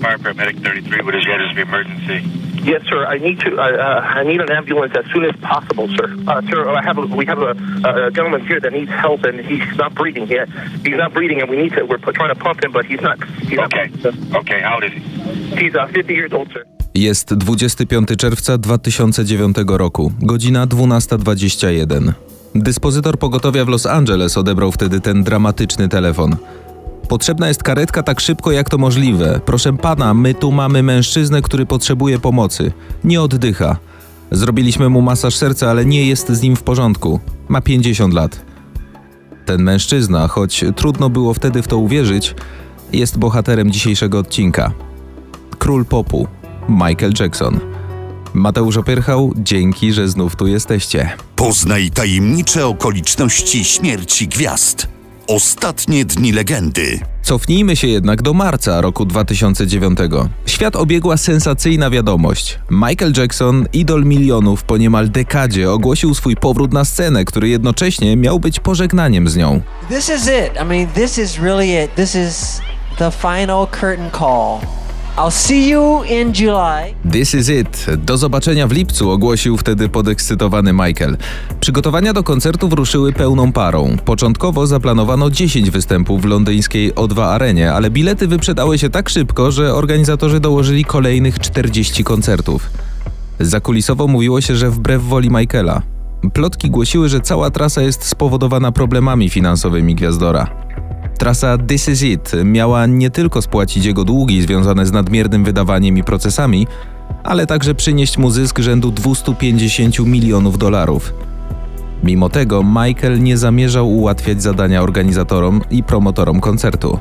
Fire paramedic 33, what is your address of emergency? Yes, sir. I need to. Uh, uh, I need an ambulance as soon as possible, sir. Uh, sir, I have. A, we have a, a gentleman here that needs help, and he's not breathing yet. He's not breathing, and we need to. We're trying to pump him, but he's not. He's okay. Not, okay. How old is he? He's uh, 50 years old, sir. Jest 25 czerwca 2009 roku, godzina 12.21. Dyspozytor pogotowia w Los Angeles odebrał wtedy ten dramatyczny telefon. Potrzebna jest karetka tak szybko jak to możliwe. Proszę pana, my tu mamy mężczyznę, który potrzebuje pomocy. Nie oddycha. Zrobiliśmy mu masaż serca, ale nie jest z nim w porządku. Ma 50 lat. Ten mężczyzna, choć trudno było wtedy w to uwierzyć, jest bohaterem dzisiejszego odcinka. Król popu, Michael Jackson. Mateusz Opierchał, dzięki, że znów tu jesteście. Poznaj tajemnicze okoliczności śmierci gwiazd. Ostatnie dni legendy. Cofnijmy się jednak do marca roku 2009. Świat obiegła sensacyjna wiadomość. Michael Jackson, idol milionów po niemal dekadzie, ogłosił swój powrót na scenę, który jednocześnie miał być pożegnaniem z nią. This is it. I mean, this is really it. This is the final curtain call. I'll see you in July. This is it. Do zobaczenia w lipcu, ogłosił wtedy podekscytowany Michael. Przygotowania do koncertów ruszyły pełną parą. Początkowo zaplanowano 10 występów w londyńskiej O2 Arenie, ale bilety wyprzedały się tak szybko, że organizatorzy dołożyli kolejnych 40 koncertów. Zakulisowo mówiło się, że wbrew woli Michaela. Plotki głosiły, że cała trasa jest spowodowana problemami finansowymi Gwiazdora. Trasa This Is It miała nie tylko spłacić jego długi związane z nadmiernym wydawaniem i procesami, ale także przynieść mu zysk rzędu 250 milionów dolarów. Mimo tego Michael nie zamierzał ułatwiać zadania organizatorom i promotorom koncertu.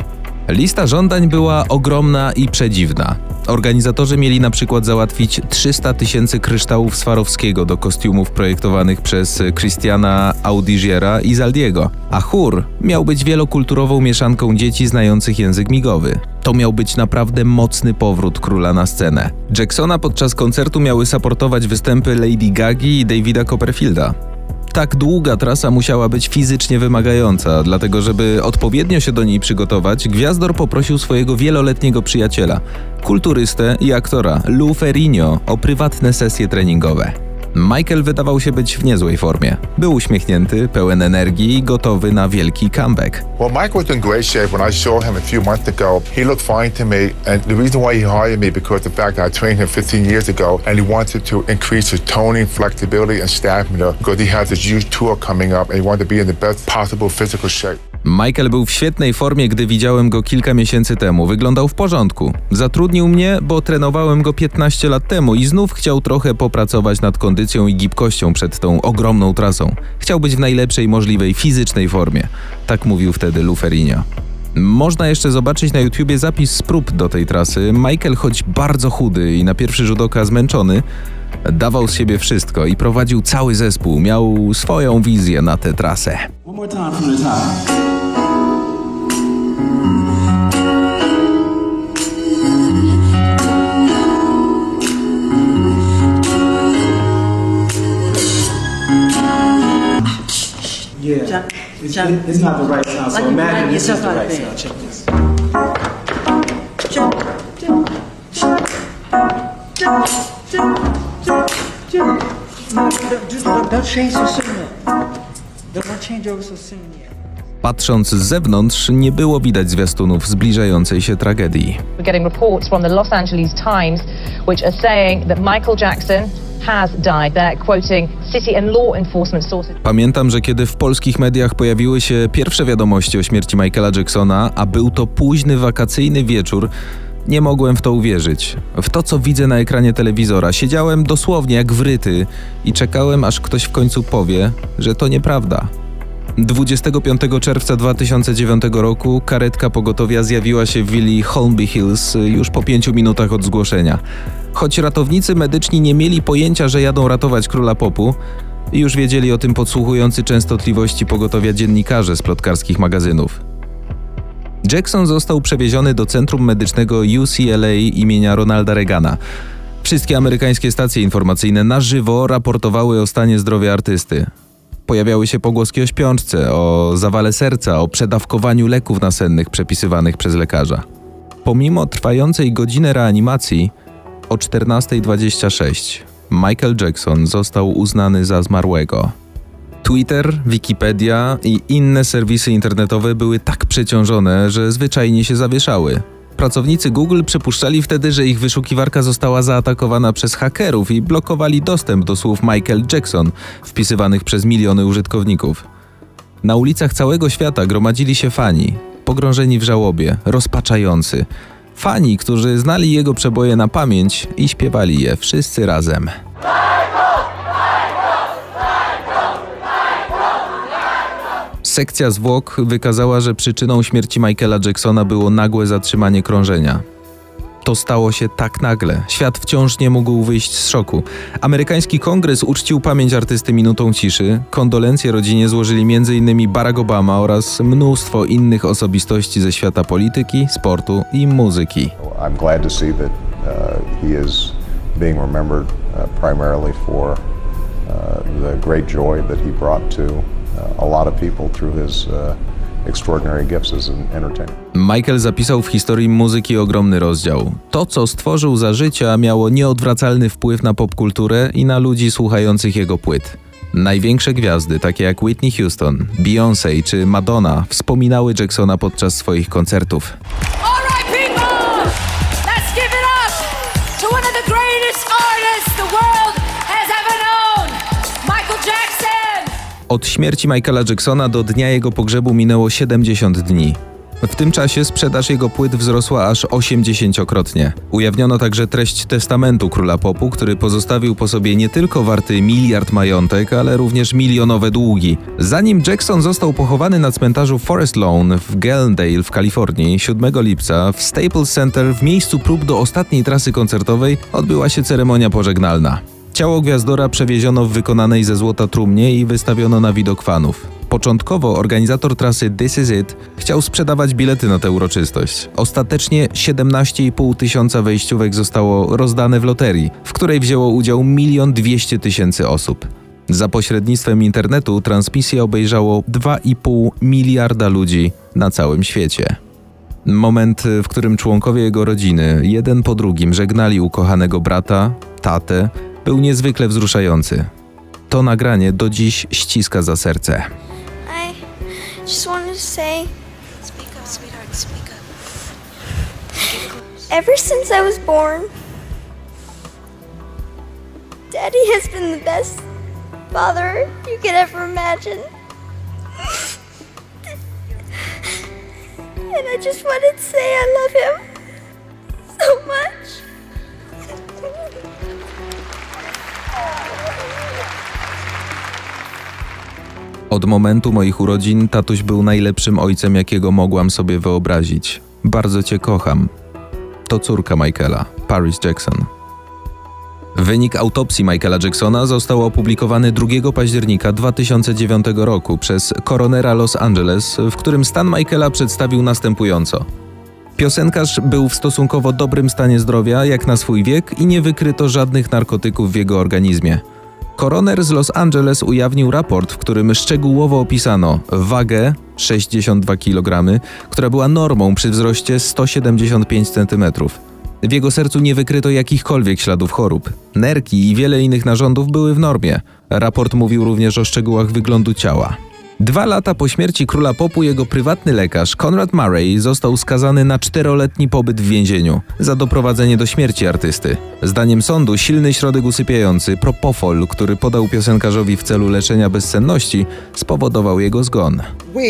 Lista żądań była ogromna i przedziwna. Organizatorzy mieli na przykład załatwić 300 tysięcy kryształów Swarowskiego do kostiumów projektowanych przez Christiana Audigiera i Zaldiego, a chór miał być wielokulturową mieszanką dzieci znających język migowy. To miał być naprawdę mocny powrót króla na scenę. Jacksona podczas koncertu miały saportować występy Lady Gagi i Davida Copperfielda tak długa trasa musiała być fizycznie wymagająca, dlatego żeby odpowiednio się do niej przygotować, Gwiazdor poprosił swojego wieloletniego przyjaciela, kulturystę i aktora Lou Ferrigno o prywatne sesje treningowe. Michael wydawał się być w niezłej formie. Był uśmiechnięty, pełen energii i gotowy na wielki comeback. Well, Mike was in great shape when I saw him a few months ago. He looked fine to me, and the reason why he hired me because the fact that I trained him 15 years ago, and he wanted to increase his toning, flexibility, and stamina because he has this huge tour coming up, and he wanted to be in the best possible physical shape. Michael był w świetnej formie, gdy widziałem go kilka miesięcy temu. Wyglądał w porządku. Zatrudnił mnie, bo trenowałem go 15 lat temu i znów chciał trochę popracować nad kondycją i gibkością przed tą ogromną trasą. Chciał być w najlepszej możliwej fizycznej formie. Tak mówił wtedy Luferinio. Można jeszcze zobaczyć na YouTubie zapis z prób do tej trasy. Michael, choć bardzo chudy i na pierwszy rzut oka zmęczony, dawał z siebie wszystko i prowadził cały zespół. Miał swoją wizję na tę trasę. One more time from the. Yeah. Jump, it's, jump. it's not the right sound. So like imagine this is the right sound. Check this. Jump, jump, jump, jump, jump, jump, jump. Don't, don't change so soon. Don't change over so soon yet. Patrząc z zewnątrz, nie było widać zwiastunów zbliżającej się tragedii. We're getting reports from the Los Angeles Times which are saying that Michael Jackson Pamiętam, że kiedy w polskich mediach pojawiły się pierwsze wiadomości o śmierci Michaela Jacksona, a był to późny wakacyjny wieczór, nie mogłem w to uwierzyć. W to, co widzę na ekranie telewizora, siedziałem dosłownie jak wryty i czekałem, aż ktoś w końcu powie, że to nieprawda. 25 czerwca 2009 roku karetka pogotowia zjawiła się w willi Holmby Hills już po pięciu minutach od zgłoszenia. Choć ratownicy medyczni nie mieli pojęcia, że jadą ratować króla popu, już wiedzieli o tym podsłuchujący częstotliwości pogotowia dziennikarze z plotkarskich magazynów. Jackson został przewieziony do centrum medycznego UCLA imienia Ronalda Reagana. Wszystkie amerykańskie stacje informacyjne na żywo raportowały o stanie zdrowia artysty. Pojawiały się pogłoski o śpiączce, o zawale serca, o przedawkowaniu leków nasennych przepisywanych przez lekarza. Pomimo trwającej godziny reanimacji, o 14.26 Michael Jackson został uznany za zmarłego. Twitter, Wikipedia i inne serwisy internetowe były tak przeciążone, że zwyczajnie się zawieszały. Pracownicy Google przypuszczali wtedy, że ich wyszukiwarka została zaatakowana przez hakerów i blokowali dostęp do słów Michael Jackson wpisywanych przez miliony użytkowników. Na ulicach całego świata gromadzili się fani, pogrążeni w żałobie, rozpaczający. Fani, którzy znali jego przeboje na pamięć i śpiewali je wszyscy razem. Sekcja zwłok wykazała, że przyczyną śmierci Michaela Jacksona było nagłe zatrzymanie krążenia. To stało się tak nagle. Świat wciąż nie mógł wyjść z szoku. Amerykański kongres uczcił pamięć artysty minutą ciszy. Kondolencje rodzinie złożyli m.in. Barack Obama oraz mnóstwo innych osobistości ze świata polityki, sportu i muzyki. I'm glad to see that uh, he is being remembered uh, primarily for uh, the great joy that he brought to a lot of people through his uh, extraordinary gifts as an entertainer. Michael zapisał w historii muzyki ogromny rozdział. To, co stworzył za życia, miało nieodwracalny wpływ na popkulturę i na ludzi słuchających jego płyt. Największe gwiazdy, takie jak Whitney Houston, Beyoncé czy Madonna, wspominały Jacksona podczas swoich koncertów. Od śmierci Michaela Jacksona do dnia jego pogrzebu minęło 70 dni. W tym czasie sprzedaż jego płyt wzrosła aż 80-krotnie. Ujawniono także treść testamentu króla popu, który pozostawił po sobie nie tylko warty miliard majątek, ale również milionowe długi. Zanim Jackson został pochowany na cmentarzu Forest Lawn w Glendale w Kalifornii 7 lipca w Staples Center w miejscu prób do ostatniej trasy koncertowej odbyła się ceremonia pożegnalna. Ciało gwiazdora przewieziono w wykonanej ze złota trumnie i wystawiono na widok fanów. Początkowo organizator trasy This Is It chciał sprzedawać bilety na tę uroczystość. Ostatecznie 17,5 tysiąca wejściówek zostało rozdane w loterii, w której wzięło udział 1 200 tysięcy osób. Za pośrednictwem internetu transmisję obejrzało 2,5 miliarda ludzi na całym świecie. Moment, w którym członkowie jego rodziny jeden po drugim żegnali ukochanego brata, tatę był niezwykle wzruszający. To nagranie do dziś ściska za serce. Ever since I was born, Daddy has been the best father you could ever imagine. And I just wanted to say I love him so much. Od momentu moich urodzin tatuś był najlepszym ojcem, jakiego mogłam sobie wyobrazić. Bardzo cię kocham. To córka Michaela, Paris Jackson. Wynik autopsji Michaela Jacksona został opublikowany 2 października 2009 roku przez koronera Los Angeles, w którym stan Michaela przedstawił następująco. Piosenkarz był w stosunkowo dobrym stanie zdrowia jak na swój wiek i nie wykryto żadnych narkotyków w jego organizmie. Koroner z Los Angeles ujawnił raport, w którym szczegółowo opisano wagę 62 kg, która była normą przy wzroście 175 cm. W jego sercu nie wykryto jakichkolwiek śladów chorób. Nerki i wiele innych narządów były w normie. Raport mówił również o szczegółach wyglądu ciała. Dwa lata po śmierci króla popu jego prywatny lekarz Conrad Murray został skazany na czteroletni pobyt w więzieniu za doprowadzenie do śmierci artysty. Zdaniem sądu silny środek usypiający propofol, który podał piosenkarzowi w celu leczenia bezsenności, spowodował jego zgon. We,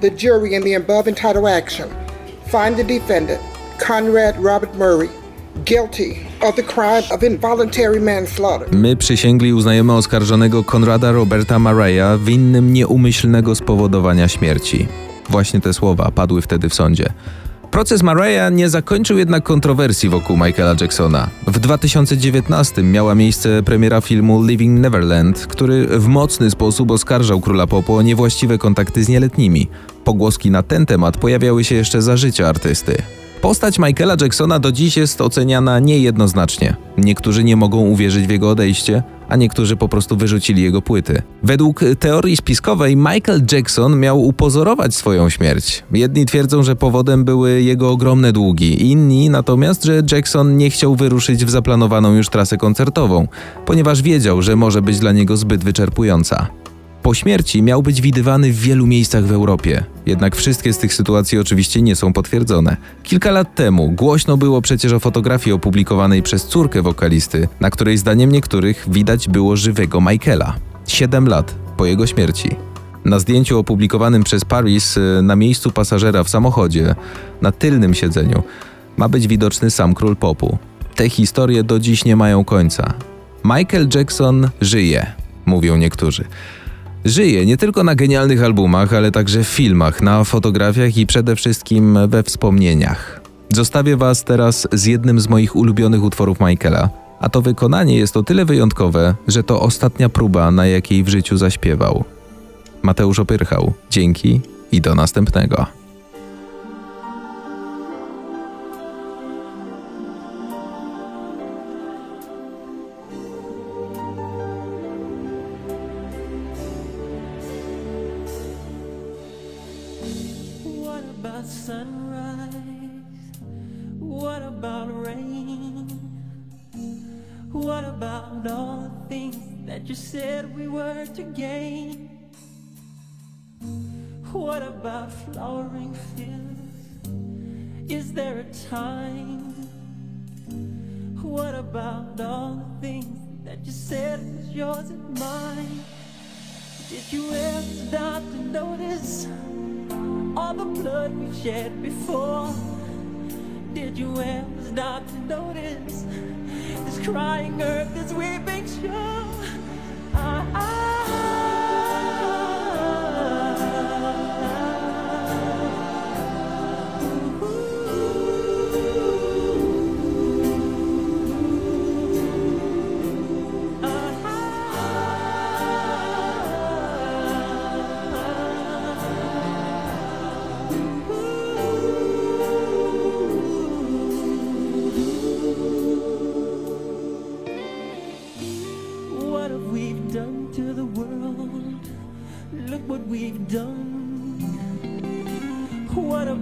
the jury in the above entitled action, find the defendant, Conrad Robert Murray, My przysięgli uznajemy oskarżonego Konrada Roberta Murraya winnym nieumyślnego spowodowania śmierci. Właśnie te słowa padły wtedy w sądzie. Proces Murraya nie zakończył jednak kontrowersji wokół Michaela Jacksona. W 2019 miała miejsce premiera filmu Living Neverland, który w mocny sposób oskarżał króla popu o niewłaściwe kontakty z nieletnimi. Pogłoski na ten temat pojawiały się jeszcze za życia artysty. Postać Michaela Jacksona do dziś jest oceniana niejednoznacznie. Niektórzy nie mogą uwierzyć w jego odejście, a niektórzy po prostu wyrzucili jego płyty. Według teorii spiskowej Michael Jackson miał upozorować swoją śmierć. Jedni twierdzą, że powodem były jego ogromne długi, inni natomiast, że Jackson nie chciał wyruszyć w zaplanowaną już trasę koncertową, ponieważ wiedział, że może być dla niego zbyt wyczerpująca. Po śmierci miał być widywany w wielu miejscach w Europie, jednak wszystkie z tych sytuacji oczywiście nie są potwierdzone. Kilka lat temu głośno było przecież o fotografii opublikowanej przez córkę wokalisty, na której zdaniem niektórych widać było żywego Michaela. Siedem lat po jego śmierci. Na zdjęciu opublikowanym przez Paris y, na miejscu pasażera w samochodzie, na tylnym siedzeniu, ma być widoczny sam król popu. Te historie do dziś nie mają końca. Michael Jackson żyje, mówią niektórzy. Żyje nie tylko na genialnych albumach, ale także w filmach, na fotografiach i przede wszystkim we wspomnieniach. Zostawię Was teraz z jednym z moich ulubionych utworów Michaela, a to wykonanie jest o tyle wyjątkowe, że to ostatnia próba, na jakiej w życiu zaśpiewał. Mateusz Opyrchał, dzięki i do następnego. What about flowering fields? Is there a time? What about all the things that you said was yours and mine? Did you ever stop to notice? all the blood we shed before. Did you ever stop to notice this crying earth, this weeping shore? I, I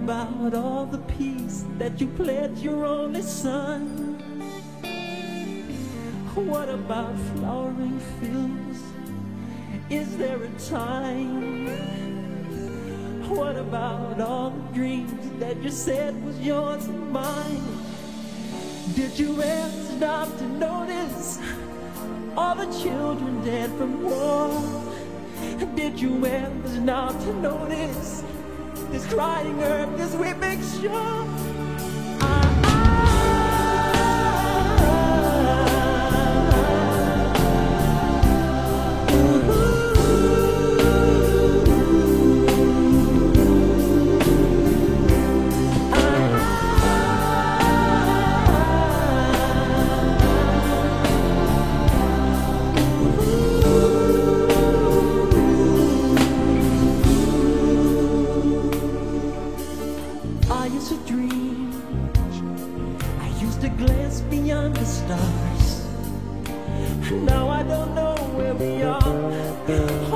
about all the peace that you pledged your only son? What about flowering fields? Is there a time? What about all the dreams that you said was yours and mine? Did you ever stop to notice all the children dead from war? Did you ever stop to notice this crying earth, this weeping shore? Beyond the stars. Now I don't know where we are.